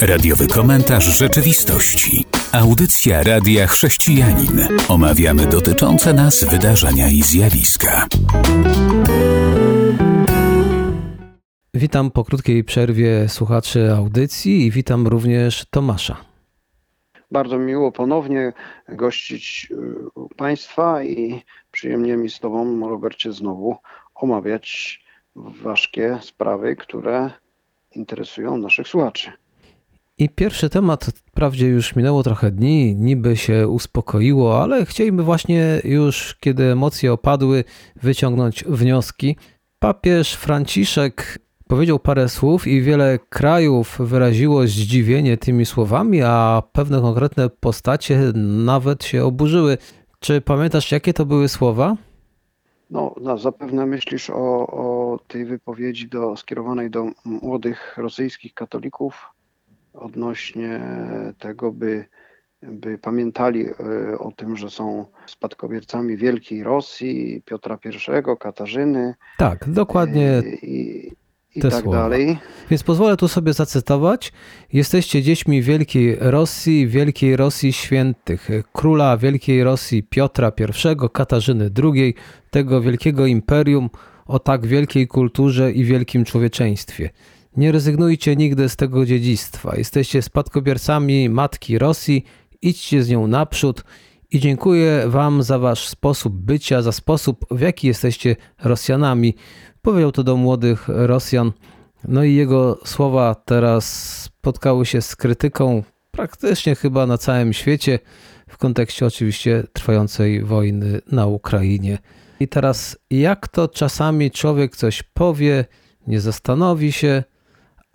Radiowy komentarz rzeczywistości. Audycja Radia Chrześcijanin. Omawiamy dotyczące nas wydarzenia i zjawiska. Witam po krótkiej przerwie słuchaczy audycji i witam również Tomasza. Bardzo miło ponownie gościć y, u Państwa i przyjemnie mi z Tobą, Robercie, znowu omawiać ważkie sprawy, które interesują naszych słuchaczy. I pierwszy temat, wprawdzie już minęło trochę dni, niby się uspokoiło, ale chcielibyśmy właśnie już, kiedy emocje opadły, wyciągnąć wnioski. Papież Franciszek powiedział parę słów i wiele krajów wyraziło zdziwienie tymi słowami, a pewne konkretne postacie nawet się oburzyły. Czy pamiętasz, jakie to były słowa? No, no zapewne myślisz o, o tej wypowiedzi do, skierowanej do młodych rosyjskich katolików odnośnie tego, by, by pamiętali e, o tym, że są spadkobiercami wielkiej Rosji, Piotra I, Katarzyny. Tak, dokładnie. I, i te tak słowa. dalej. Więc pozwolę tu sobie zacytować. Jesteście dziećmi Wielkiej Rosji, Wielkiej Rosji Świętych, króla Wielkiej Rosji Piotra I, Katarzyny II, tego wielkiego imperium o tak wielkiej kulturze i wielkim człowieczeństwie. Nie rezygnujcie nigdy z tego dziedzictwa. Jesteście spadkobiercami Matki Rosji, idźcie z nią naprzód i dziękuję Wam za Wasz sposób bycia, za sposób, w jaki jesteście Rosjanami. Powiedział to do młodych Rosjan. No i jego słowa teraz spotkały się z krytyką praktycznie chyba na całym świecie, w kontekście oczywiście trwającej wojny na Ukrainie. I teraz, jak to czasami człowiek coś powie, nie zastanowi się,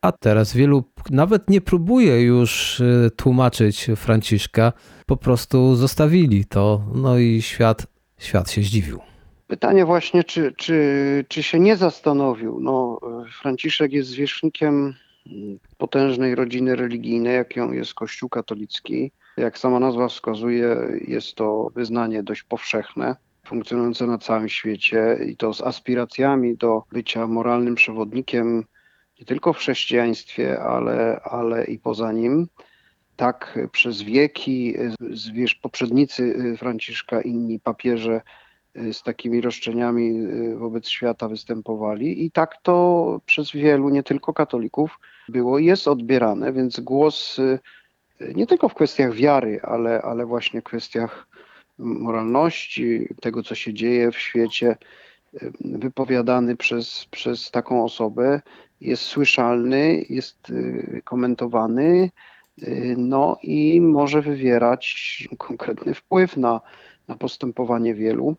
a teraz wielu nawet nie próbuje już y, tłumaczyć Franciszka, po prostu zostawili to, no i świat, świat się zdziwił. Pytanie właśnie, czy, czy, czy się nie zastanowił? No, Franciszek jest zwierzchnikiem mm, potężnej rodziny religijnej, jaką jest Kościół katolicki. Jak sama nazwa wskazuje, jest to wyznanie dość powszechne, funkcjonujące na całym świecie i to z aspiracjami do bycia moralnym przewodnikiem nie tylko w chrześcijaństwie, ale, ale i poza nim. Tak przez wieki zwierz, poprzednicy Franciszka, inni papieże z takimi roszczeniami wobec świata występowali i tak to przez wielu, nie tylko katolików, było i jest odbierane, więc głos nie tylko w kwestiach wiary, ale, ale właśnie w kwestiach moralności, tego co się dzieje w świecie, wypowiadany przez, przez taką osobę jest słyszalny, jest komentowany, no i może wywierać konkretny wpływ na, na postępowanie wielu.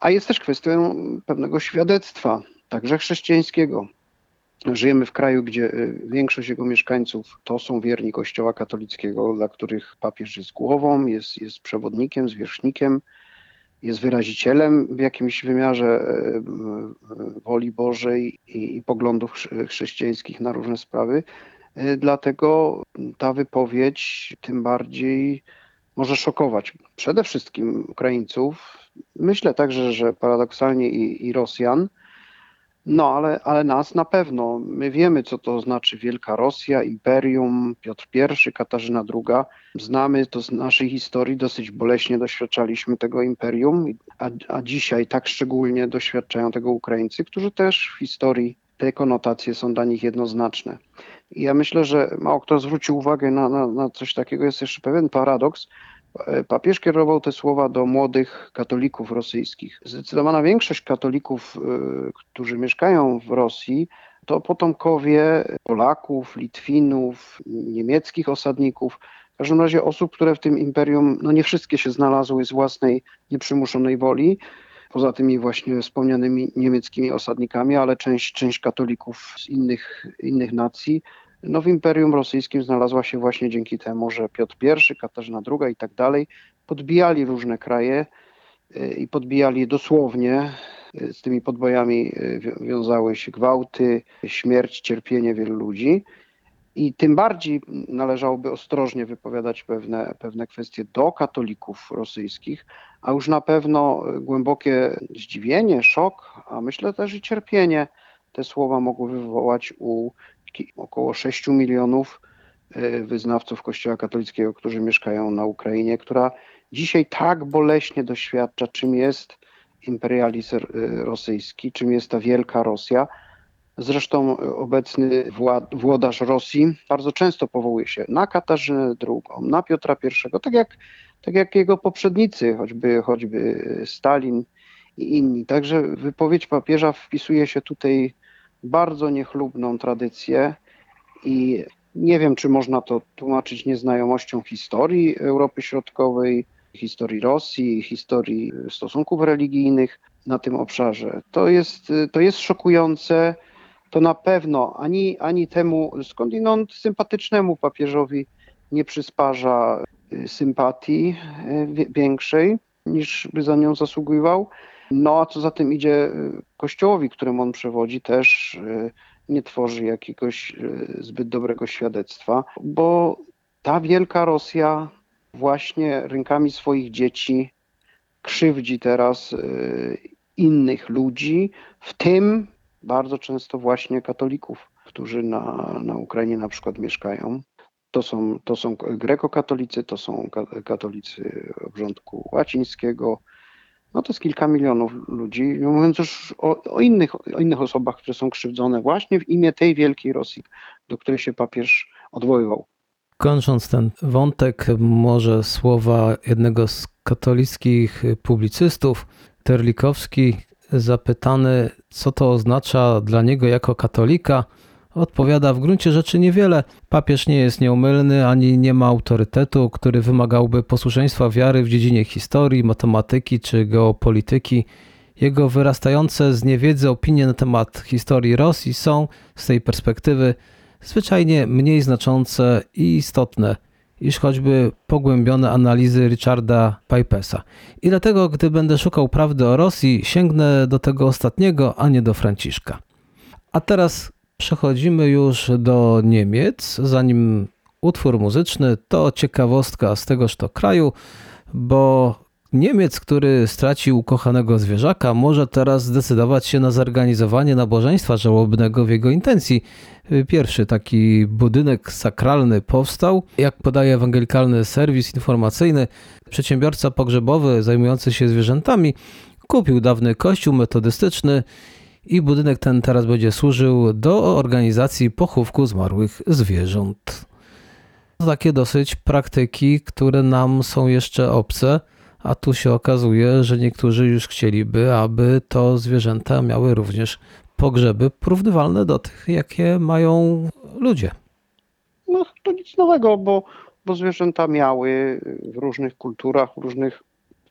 A jest też kwestią pewnego świadectwa, także chrześcijańskiego. Żyjemy w kraju, gdzie większość jego mieszkańców to są wierni Kościoła katolickiego, dla których papież jest głową, jest, jest przewodnikiem, zwierzchnikiem, jest wyrazicielem w jakimś wymiarze woli Bożej i, i poglądów chrześcijańskich na różne sprawy. Dlatego ta wypowiedź tym bardziej może szokować przede wszystkim Ukraińców. Myślę także, że paradoksalnie i, i Rosjan. No, ale, ale nas na pewno. My wiemy, co to znaczy Wielka Rosja, Imperium, Piotr I, Katarzyna II. Znamy to z naszej historii, dosyć boleśnie doświadczaliśmy tego imperium, a, a dzisiaj tak szczególnie doświadczają tego Ukraińcy, którzy też w historii te konotacje są dla nich jednoznaczne. I ja myślę, że mało kto zwrócił uwagę na, na, na coś takiego. Jest jeszcze pewien paradoks. Papież kierował te słowa do młodych katolików rosyjskich. Zdecydowana większość katolików, którzy mieszkają w Rosji, to potomkowie Polaków, Litwinów, niemieckich osadników, w każdym razie osób, które w tym imperium, no nie wszystkie się znalazły z własnej nieprzymuszonej woli, poza tymi właśnie wspomnianymi niemieckimi osadnikami, ale część, część katolików z innych, innych nacji no w Imperium Rosyjskim znalazła się właśnie dzięki temu, że Piotr I, Katarzyna II i tak dalej podbijali różne kraje i podbijali dosłownie. Z tymi podbojami wiązały się gwałty, śmierć, cierpienie wielu ludzi. I tym bardziej należałoby ostrożnie wypowiadać pewne, pewne kwestie do katolików rosyjskich, a już na pewno głębokie zdziwienie, szok, a myślę też i cierpienie te słowa mogły wywołać u około 6 milionów wyznawców Kościoła katolickiego, którzy mieszkają na Ukrainie, która dzisiaj tak boleśnie doświadcza, czym jest imperializm rosyjski, czym jest ta wielka Rosja. Zresztą obecny włodarz Rosji bardzo często powołuje się na Katarzynę II, na Piotra I, tak jak, tak jak jego poprzednicy, choćby, choćby Stalin i inni. Także wypowiedź papieża wpisuje się tutaj bardzo niechlubną tradycję i nie wiem, czy można to tłumaczyć nieznajomością historii Europy Środkowej, historii Rosji, historii stosunków religijnych na tym obszarze. To jest, to jest szokujące. To na pewno ani, ani temu skądinąd sympatycznemu papieżowi nie przysparza y, sympatii y, większej niż by za nią zasługiwał. No a co za tym idzie, y, kościołowi, któremu on przewodzi, też nie tworzy jakiegoś zbyt dobrego świadectwa, bo ta wielka Rosja właśnie rękami swoich dzieci krzywdzi teraz y, innych ludzi, w tym bardzo często właśnie katolików, którzy na, na Ukrainie na przykład mieszkają. To są, to są grekokatolicy, to są katolicy obrządku łacińskiego. No to jest kilka milionów ludzi, mówiąc już o, o, innych, o innych osobach, które są krzywdzone właśnie w imię tej wielkiej Rosji, do której się papież odwoływał. Kończąc ten wątek, może słowa jednego z katolickich publicystów, Terlikowski, zapytany, co to oznacza dla niego jako katolika, odpowiada w gruncie rzeczy niewiele. Papież nie jest nieumylny ani nie ma autorytetu, który wymagałby posłuszeństwa wiary w dziedzinie historii, matematyki czy geopolityki. Jego wyrastające z niewiedzy opinie na temat historii Rosji są z tej perspektywy zwyczajnie mniej znaczące i istotne niż choćby pogłębione analizy Richarda Pipesa. I dlatego, gdy będę szukał prawdy o Rosji, sięgnę do tego ostatniego, a nie do Franciszka. A teraz przechodzimy już do Niemiec. Zanim utwór muzyczny, to ciekawostka z tegoż to kraju, bo Niemiec, który stracił ukochanego zwierzaka, może teraz zdecydować się na zorganizowanie nabożeństwa żałobnego w jego intencji. Pierwszy taki budynek sakralny powstał. Jak podaje ewangelikalny serwis informacyjny, przedsiębiorca pogrzebowy zajmujący się zwierzętami kupił dawny kościół metodystyczny i budynek ten teraz będzie służył do organizacji pochówku zmarłych zwierząt. Takie dosyć praktyki, które nam są jeszcze obce a tu się okazuje, że niektórzy już chcieliby, aby to zwierzęta miały również pogrzeby porównywalne do tych, jakie mają ludzie. No to nic nowego, bo, bo zwierzęta miały w różnych kulturach, w różnych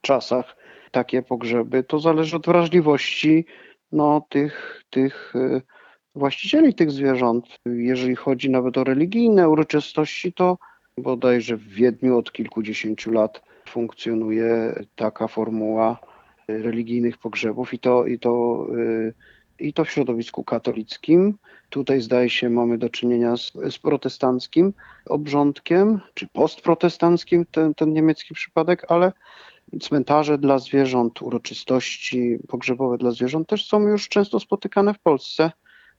czasach takie pogrzeby. To zależy od wrażliwości no, tych, tych e, właścicieli tych zwierząt. Jeżeli chodzi nawet o religijne uroczystości, to bodajże w Wiedniu od kilkudziesięciu lat funkcjonuje taka formuła religijnych pogrzebów i to, i to, y, i to w środowisku katolickim. Tutaj zdaje się mamy do czynienia z, z protestanckim obrządkiem, czy postprotestanckim, ten, ten niemiecki przypadek, ale cmentarze dla zwierząt, uroczystości pogrzebowe dla zwierząt też są już często spotykane w Polsce.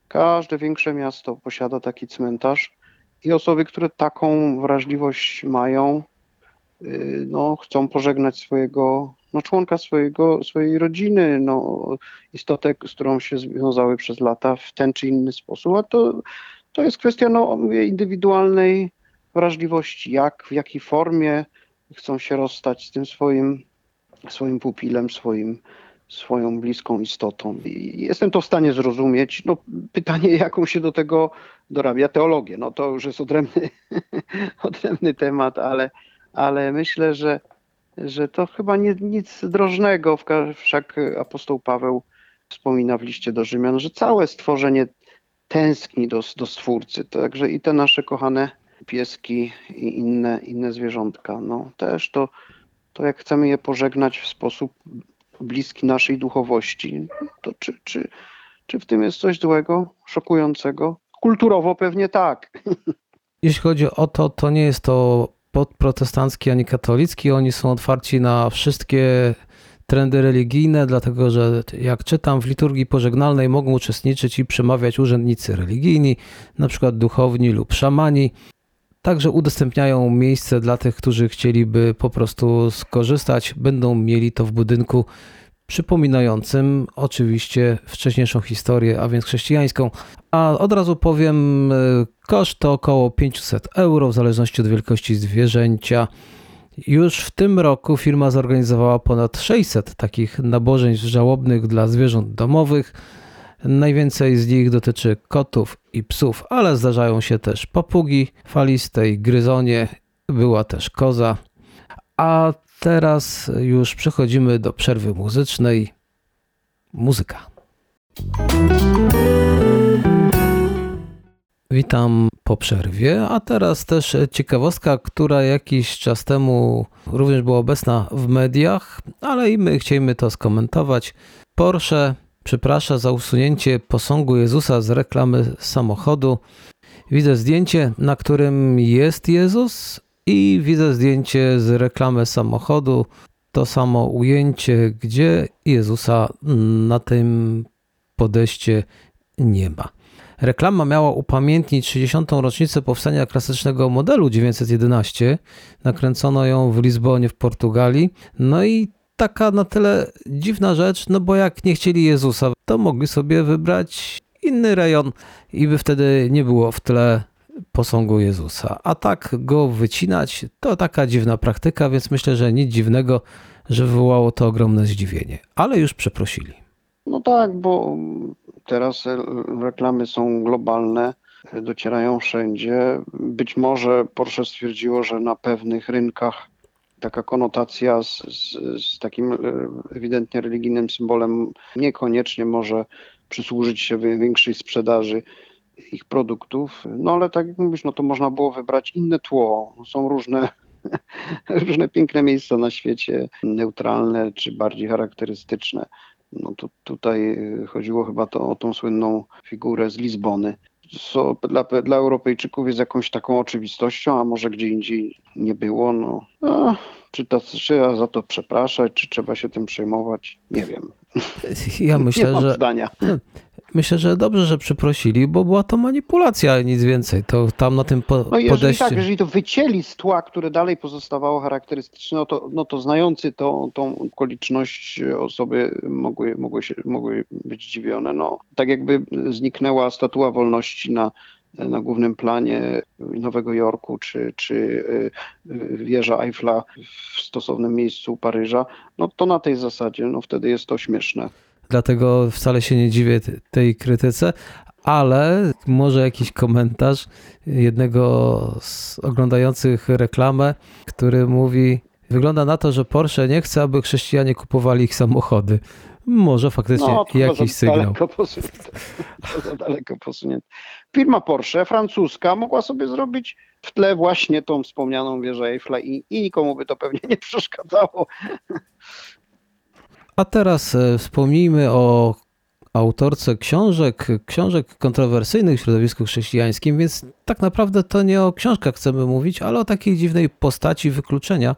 Każde większe miasto posiada taki cmentarz i osoby, które taką wrażliwość mają, Y, no, chcą pożegnać swojego no, członka swojego, swojej rodziny, no, istotę, z którą się związały przez lata w ten czy inny sposób, a to, to jest kwestia no, indywidualnej wrażliwości, jak, w jakiej formie chcą się rozstać z tym swoim, swoim pupilem, swoim, swoją bliską istotą. I jestem to w stanie zrozumieć. No, pytanie, jaką się do tego dorabia teologię. No to już jest odrębny, odrębny temat, ale, ale myślę, że, że to chyba nie, nic drożnego. Wszak apostoł Paweł wspomina w liście do Rzymian, że całe stworzenie tęskni do, do Stwórcy. Także i te nasze kochane pieski i inne, inne zwierzątka. No, też to, to jak chcemy je pożegnać w sposób bliski naszej duchowości, to czy, czy, czy w tym jest coś złego, szokującego? Kulturowo pewnie tak. Jeśli chodzi o to, to nie jest to protestancki ani katolicki. Oni są otwarci na wszystkie trendy religijne, dlatego że jak czytam w liturgii pożegnalnej mogą uczestniczyć i przemawiać urzędnicy religijni, na przykład duchowni lub szamani. Także udostępniają miejsce dla tych, którzy chcieliby po prostu skorzystać. Będą mieli to w budynku przypominającym oczywiście wcześniejszą historię, a więc chrześcijańską. A od razu powiem, e, koszt to około 500 euro w zależności od wielkości zwierzęcia. Już w tym roku firma zorganizowała ponad 600 takich nabożeństw żałobnych dla zwierząt domowych. Najwięcej z nich dotyczy kotów i psów, ale zdarzają się też papugi faliste i gryzonie. Była też koza. A teraz już przechodzimy do przerwy muzycznej. Muzyka. Witam po przerwie, a teraz też ciekawostka, która jakiś czas temu również była obecna w mediach, ale i my chcielibyśmy to skomentować. Porsche przeprasza za usunięcie posągu Jezusa z reklamy samochodu. Widzę zdjęcie, na którym jest Jezus i widzę zdjęcie z reklamy samochodu. To samo ujęcie, gdzie Jezusa na tym podejście nie ma. Reklama miała upamiętnić 30. rocznicę powstania klasycznego modelu 911. Nakręcono ją w Lizbonie w Portugalii. No i taka na tyle dziwna rzecz, no bo jak nie chcieli Jezusa, to mogli sobie wybrać inny rejon i by wtedy nie było w tle posągu Jezusa. A tak go wycinać to taka dziwna praktyka, więc myślę, że nic dziwnego, że wywołało to ogromne zdziwienie. Ale już przeprosili. No tak, bo teraz reklamy są globalne, docierają wszędzie. Być może Porsche stwierdziło, że na pewnych rynkach taka konotacja z, z, z, takim e, ewidentnie religijnym symbolem niekoniecznie może przysłużyć się większej sprzedaży ich produktów. No ale tak jak mówisz, no to można było wybrać inne tło. Są różne, różne piękne miejsca na świecie, neutralne czy bardziej charakterystyczne. No to tutaj e, chodziło chyba to o tą słynną figurę z Lizbony. Co dla, dla Europejczyków jest jakąś taką oczywistością, a może gdzie indziej nie było. No, czy to trzeba za to przepraszać, czy trzeba się tym przejmować? Nie wiem. Ja myślę, nie mam że. zdania. Myślę, że dobrze, że przeprosili, bo była to manipulacja, nic więcej. To tam na tym po, no jeżeli podejście. tak, jeżeli to wycięli z tła, które dalej pozostawało charakterystyczne, no to, no to znający to, tą okoliczność osoby mogły, mogły, się, mogły być zdziwione. No, tak jakby zniknęła statua wolności na, na głównym planie Nowego Jorku, czy, czy y, wieża Eiffla w stosownym miejscu Paryża, no to na tej zasadzie, no wtedy jest to śmieszne. Dlatego wcale się nie dziwię tej krytyce, ale może jakiś komentarz jednego z oglądających reklamę, który mówi: Wygląda na to, że Porsche nie chce, aby chrześcijanie kupowali ich samochody. Może faktycznie no, jakiś sygnał. Daleko posunięte. To za daleko posunięte. Firma Porsche, francuska, mogła sobie zrobić w tle właśnie tą wspomnianą wieżę Eiffla i, i nikomu by to pewnie nie przeszkadzało. A teraz e, wspomnijmy o autorce książek, książek kontrowersyjnych w środowisku chrześcijańskim, więc tak naprawdę to nie o książkach chcemy mówić, ale o takiej dziwnej postaci wykluczenia.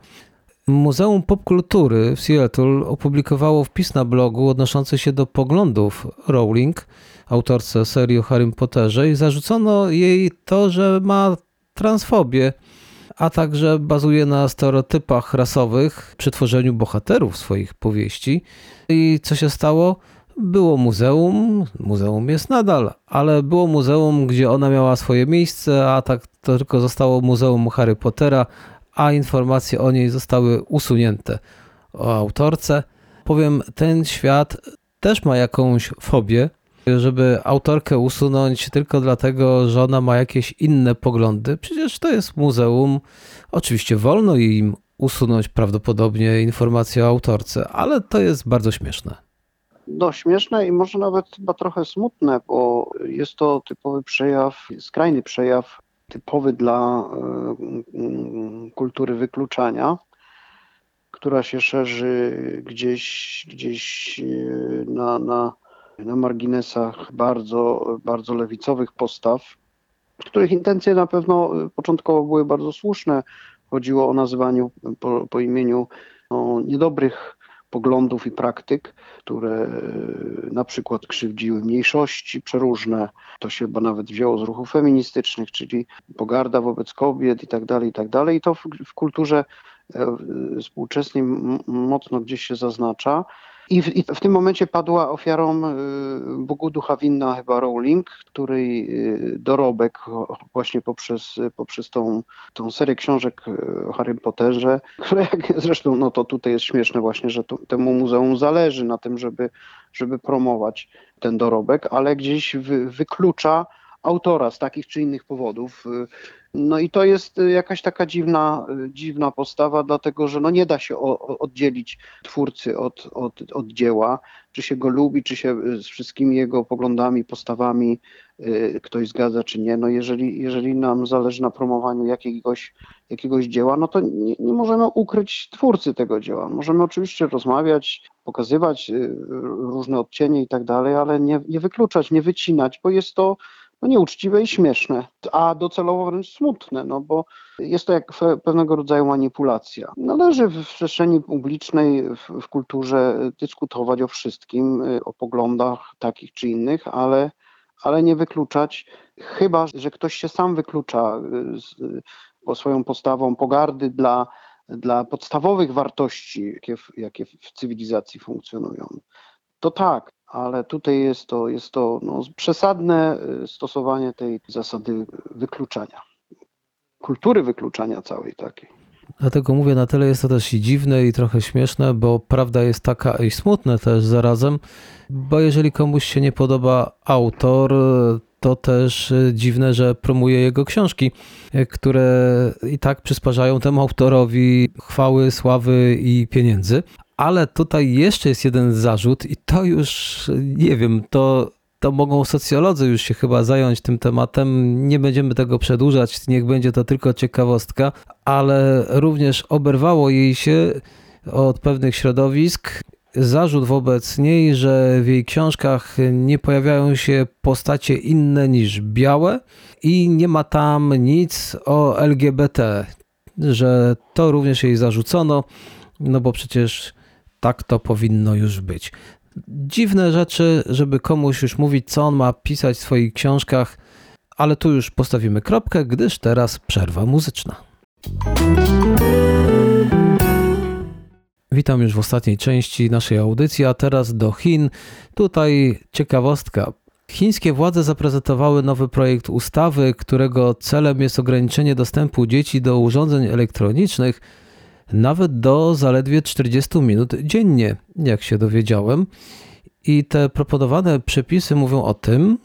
Muzeum Popkultury w Seattle opublikowało wpis na blogu odnoszący się do poglądów Rowling, autorce serii o Harrym Potterze i zarzucono jej to, że ma transfobię, a także bazuje na stereotypach rasowych przy tworzeniu bohaterów swoich powieści. I co się stało? Było muzeum, muzeum jest nadal, ale było muzeum, gdzie ona miała swoje miejsce, a tak to tylko zostało muzeum Harry Pottera, a informacje o niej zostały usunięte. O autorce powiem, ten świat też ma jakąś fobię, żeby autorkę usunąć tylko dlatego, że ona ma jakieś inne poglądy. Przecież to jest muzeum. Oczywiście wolno im usunąć prawdopodobnie informacje o autorce, ale to jest bardzo śmieszne. No śmieszne i może nawet chyba trochę smutne, bo jest to typowy przejaw, skrajny przejaw typowy dla y, kultury wykluczania, która się szerzy gdzieś, gdzieś y, na, na, na marginesach bardzo, bardzo lewicowych postaw, których intencje na pewno początkowo były bardzo słuszne. Chodziło o nazywaniu po, po imieniu no, niedobrych poglądów i praktyk, które na przykład krzywdziły mniejszości przeróżne. To się chyba nawet wzięło z ruchów feministycznych, czyli pogarda wobec kobiet i tak dalej, i tak dalej. I to w, w kulturze współczesnej mocno gdzieś się zaznacza. I w, I w, tym momencie padła ofiarą y, Bogu Ducha Winna chyba Rowling, której y, dorobek właśnie poprzez, poprzez tą, tą serię książek y, o Harry Potterze, które jak zresztą, no to tutaj jest śmieszne właśnie, że to, temu muzeum zależy na tym, żeby, żeby promować ten dorobek, ale gdzieś wy, wyklucza autora z takich czy innych powodów. No i to jest jakaś taka dziwna, dziwna postawa, dlatego że no nie da się oddzielić twórcy od, od, od dzieła, czy się go lubi, czy się z wszystkimi jego poglądami, postawami y, ktoś zgadza, czy nie. No jeżeli, jeżeli nam zależy na promowaniu jakiegoś, jakiegoś dzieła, no to nie, nie możemy ukryć twórcy tego dzieła. Możemy oczywiście rozmawiać, pokazywać y, różne odcienie i tak dalej, ale nie, nie wykluczać, nie wycinać, bo jest to no nieuczciwe i śmieszne, a docelowo wręcz smutne, no bo jest to jak pewnego rodzaju manipulacja. Należy w przestrzeni publicznej, w, w kulturze dyskutować o wszystkim, o poglądach takich czy innych, ale, ale nie wykluczać, chyba że ktoś się sam wyklucza y, z, po swoją postawą pogardy dla, dla podstawowych wartości, jakie w, jakie w cywilizacji funkcjonują. To tak, ale tutaj jest to, jest to no, przesadne y, stosowanie tej zasady wykluczania, kultury wykluczania całej takiej. Dlatego mówię, na tyle jest to też i dziwne i trochę śmieszne, bo prawda jest taka i smutne też zarazem, bo jeżeli komuś się nie podoba autor, to też dziwne, że promuje jego książki, które i tak przysparzają temu autorowi chwały, sławy i pieniędzy. Ale tutaj jeszcze jest jeden zarzut, i to już nie wiem, to, to mogą socjolodzy już się chyba zająć tym tematem. Nie będziemy tego przedłużać, niech będzie to tylko ciekawostka, ale również oberwało jej się od pewnych środowisk zarzut wobec niej, że w jej książkach nie pojawiają się postacie inne niż białe i nie ma tam nic o LGBT, że to również jej zarzucono, no bo przecież tak to powinno już być. Dziwne rzeczy, żeby komuś już mówić, co on ma pisać w swoich książkach, ale tu już postawimy kropkę, gdyż teraz przerwa muzyczna. Witam już w ostatniej części naszej audycji, a teraz do Chin. Tutaj ciekawostka. Chińskie władze zaprezentowały nowy projekt ustawy, którego celem jest ograniczenie dostępu dzieci do urządzeń elektronicznych nawet do zaledwie 40 minut dziennie, jak się dowiedziałem. I te proponowane przepisy mówią o tym,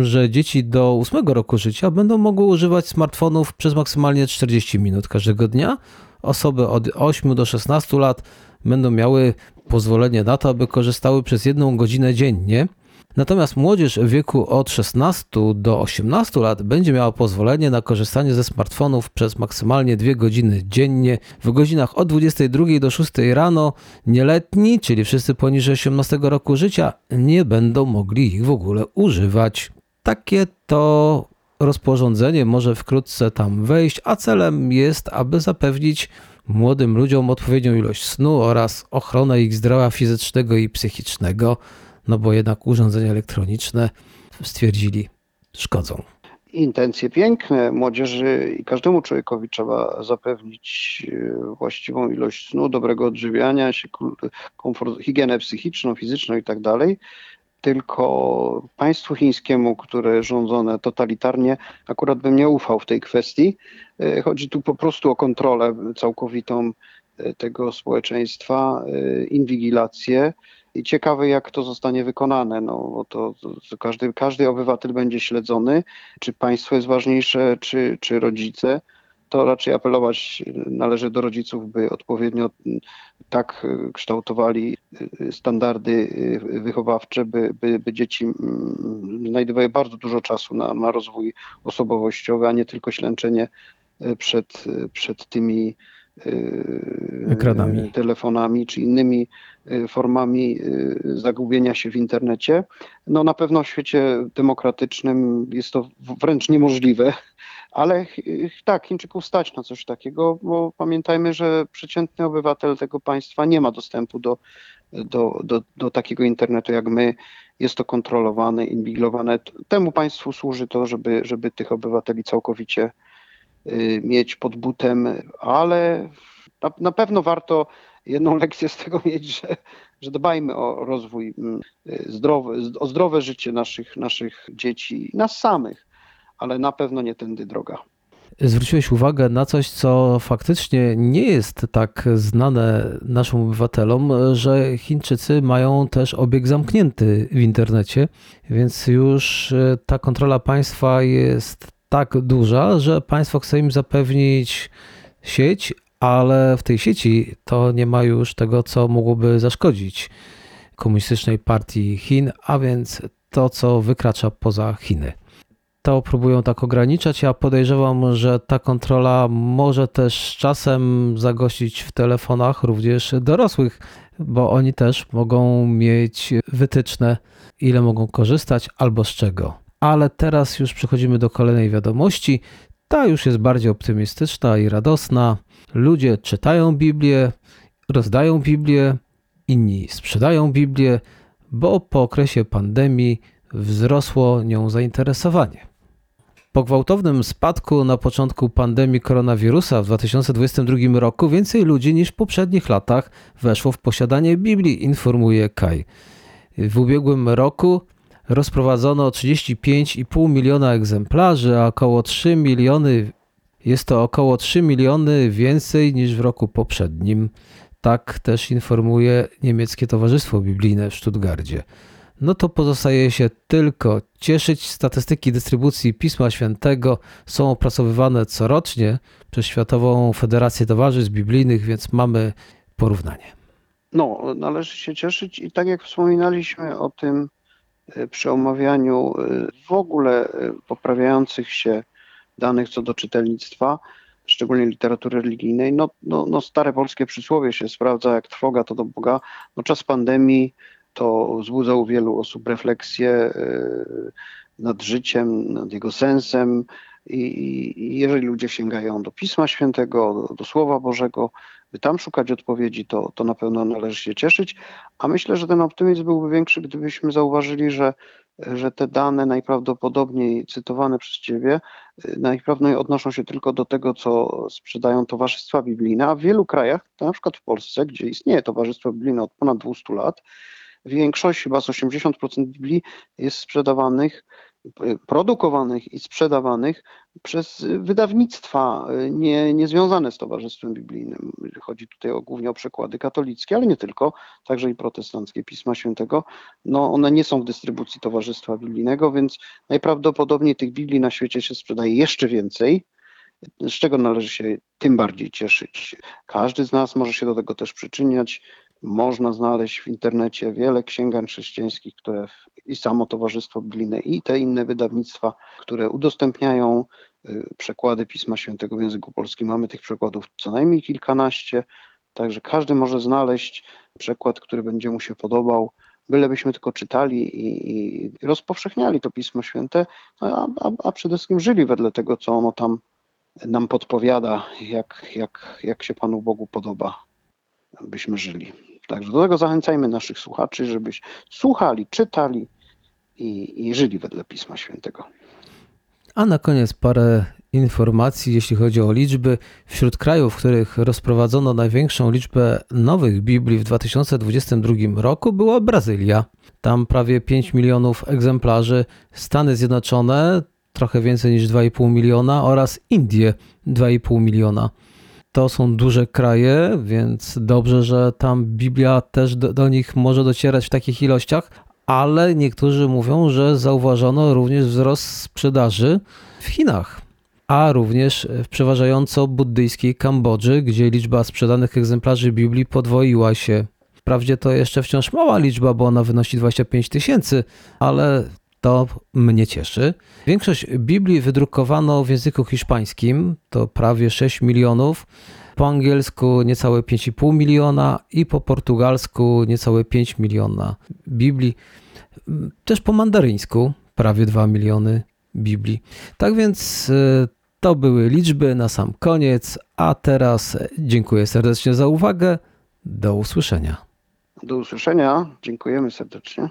że dzieci do 8 roku życia będą mogły używać smartfonów przez maksymalnie 40 minut każdego dnia. Osoby od 8 do 16 lat będą miały pozwolenie na to, aby korzystały przez jedną godzinę dziennie. Natomiast młodzież w wieku od 16 do 18 lat będzie miała pozwolenie na korzystanie ze smartfonów przez maksymalnie 2 godziny dziennie. W godzinach od 22 do 6 rano nieletni, czyli wszyscy poniżej 18 roku życia, nie będą mogli ich w ogóle używać. Takie to rozporządzenie może wkrótce tam wejść, a celem jest, aby zapewnić młodym ludziom odpowiednią ilość snu oraz ochronę ich zdrowia fizycznego i psychicznego no bo jednak urządzenia elektroniczne stwierdzili szkodzą. Intencje piękne. Młodzieży i każdemu człowiekowi trzeba zapewnić e, właściwą ilość snu, dobrego odżywiania się, komfort, higienę psychiczną, fizyczną i tak dalej. Tylko państwu chińskiemu, które rządzone totalitarnie, akurat bym nie ufał w tej kwestii. E, chodzi tu po prostu o kontrolę całkowitą e, tego społeczeństwa, inwigilację i ciekawe, jak to zostanie wykonane, no bo to, to, każdy, każdy obywatel będzie śledzony, czy państwo jest ważniejsze, czy, czy rodzice. To raczej apelować należy do rodziców, by odpowiednio tak kształtowali standardy wychowawcze, by, by, by dzieci znajdowały bardzo dużo czasu na, na rozwój osobowościowy, a nie tylko ślęczenie przed, przed tymi ekranami, telefonami czy innymi Y, formami y, zagubienia się w internecie. No na pewno w świecie demokratycznym jest to wręcz niemożliwe, Ale tak, Chińczyków stać na coś takiego, bo pamiętajmy, że przeciętny obywatel tego państwa nie ma dostępu do, do, do, do takiego internetu jak my. Jest to kontrolowane, inwigilowane. Temu państwu służy to, żeby, żeby tych obywateli całkowicie mieć pod butem, ale na, na pewno warto jedną lekcję z tego mieć, że, że dbajmy o rozwój mm, zdrowy, o zdrowe życie naszych, naszych dzieci, nas samych, ale na pewno nie tędy droga. Zwróciłeś uwagę na coś, co faktycznie nie jest tak znane naszym obywatelom, że Chińczycy mają też obieg zamknięty w internecie, więc już e, ta kontrola państwa jest tak duża, że państwo chce im zapewnić sieć, ale w tej sieci to nie ma już tego, co mogłoby zaszkodzić komunistycznej partii Chin, a więc to, co wykracza poza Chiny. To próbują tak ograniczać. Ja podejrzewam, że ta kontrola może też czasem zagościć w telefonach również dorosłych, bo oni też mogą mieć wytyczne, ile mogą korzystać albo z czego. Ale teraz już przechodzimy do kolejnej wiadomości. Ta już jest bardziej optymistyczna i radosna. Ludzie czytają Biblię, rozdają Biblię, inni sprzedają Biblię, bo po okresie pandemii wzrosło nią zainteresowanie. Po gwałtownym spadku na początku pandemii koronawirusa w 2022 roku więcej ludzi niż w poprzednich latach weszło w posiadanie Biblii, informuje Kaj. W ubiegłym roku rozprowadzono 35,5 miliona egzemplarzy, a około 3 miliony jest to około 3 miliony więcej niż w roku poprzednim. Tak też informuje niemieckie Towarzystwo Biblijne w Stuttgarcie. No to pozostaje się tylko cieszyć. Statystyki dystrybucji Pisma Świętego są opracowywane corocznie przez Światową Federację Towarzystw Biblijnych, więc mamy porównanie. No, należy się cieszyć i tak jak wspominaliśmy o tym przy omawianiu e, w ogóle e, poprawiających się danych co do czytelnictwa, szczególnie literatury religijnej, no, no, no stare polskie przysłowie się sprawdza, jak trwoga to do Boga. No czas pandemii to wzbudza u wielu osób refleksję nad życiem, nad jego sensem. I, jeżeli ludzie sięgają do Pisma Świętego, do, do, Słowa Bożego, by tam szukać odpowiedzi, to, to na pewno należy się cieszyć. A myślę, że ten optymizm byłby większy, gdybyśmy zauważyli, że że te dane najprawdopodobniej cytowane przez Ciebie y, najprawdopodobniej odnoszą się tylko do tego, co sprzedają towarzystwa biblijne, a w wielu krajach, na przykład w Polsce, gdzie istnieje towarzystwo biblijne od ponad 200 lat, większość, chyba z 80% Biblii jest sprzedawanych produkowanych i sprzedawanych przez wydawnictwa nie, niezwiązane z Towarzystwem Biblijnym. Chodzi tutaj o, głównie o przekłady katolickie, ale nie tylko, także i protestanckie Pisma Świętego. No, one nie są w dystrybucji Towarzystwa Biblijnego, więc najprawdopodobniej tych Biblii na świecie się sprzedaje jeszcze więcej, z czego należy się tym bardziej cieszyć. Każdy z nas może się do tego też przyczyniać. Można znaleźć w internecie wiele księgań chrześcijańskich, które i samo Towarzystwo Biblijne i te inne wydawnictwa, które udostępniają y, przekłady Pisma Świętego w języku polskim. Mamy tych przekładów co najmniej kilkanaście, także każdy może znaleźć przekład, który będzie mu się podobał, bylebyśmy tylko czytali i, i rozpowszechniali to Pismo Święte, a, a, a przede wszystkim żyli wedle tego, co ono tam nam podpowiada, jak, jak, jak się Panu Bogu podoba, byśmy żyli. Także do tego zachęcajmy naszych słuchaczy, żebyś słuchali, czytali i, i żyli wedle Pisma Świętego. A na koniec parę informacji, jeśli chodzi o liczby. Wśród krajów, w których rozprowadzono największą liczbę nowych Biblii w 2022 roku, była Brazylia. Tam prawie 5 milionów egzemplarzy, Stany Zjednoczone trochę więcej niż 2,5 miliona oraz Indie 2,5 miliona to są duże kraje, więc dobrze, że tam Biblia też do, do, nich może docierać w takich ilościach, ale niektórzy mówią, że zauważono również wzrost sprzedaży w Chinach, a również w przeważająco buddyjskiej Kambodży, gdzie liczba sprzedanych egzemplarzy Biblii podwoiła się. Wprawdzie to jeszcze wciąż mała liczba, bo ona wynosi 25 tysięcy, ale to mnie cieszy. Większość Biblii wydrukowano w języku hiszpańskim, to prawie 6 milionów, po angielsku niecałe 5,5 miliona i po portugalsku niecałe 5 miliona Biblii. Też po mandaryńsku prawie 2 miliony Biblii. Tak więc e, To były liczby na sam koniec, a teraz dziękuję serdecznie za uwagę. Do usłyszenia. Do usłyszenia. Dziękujemy serdecznie.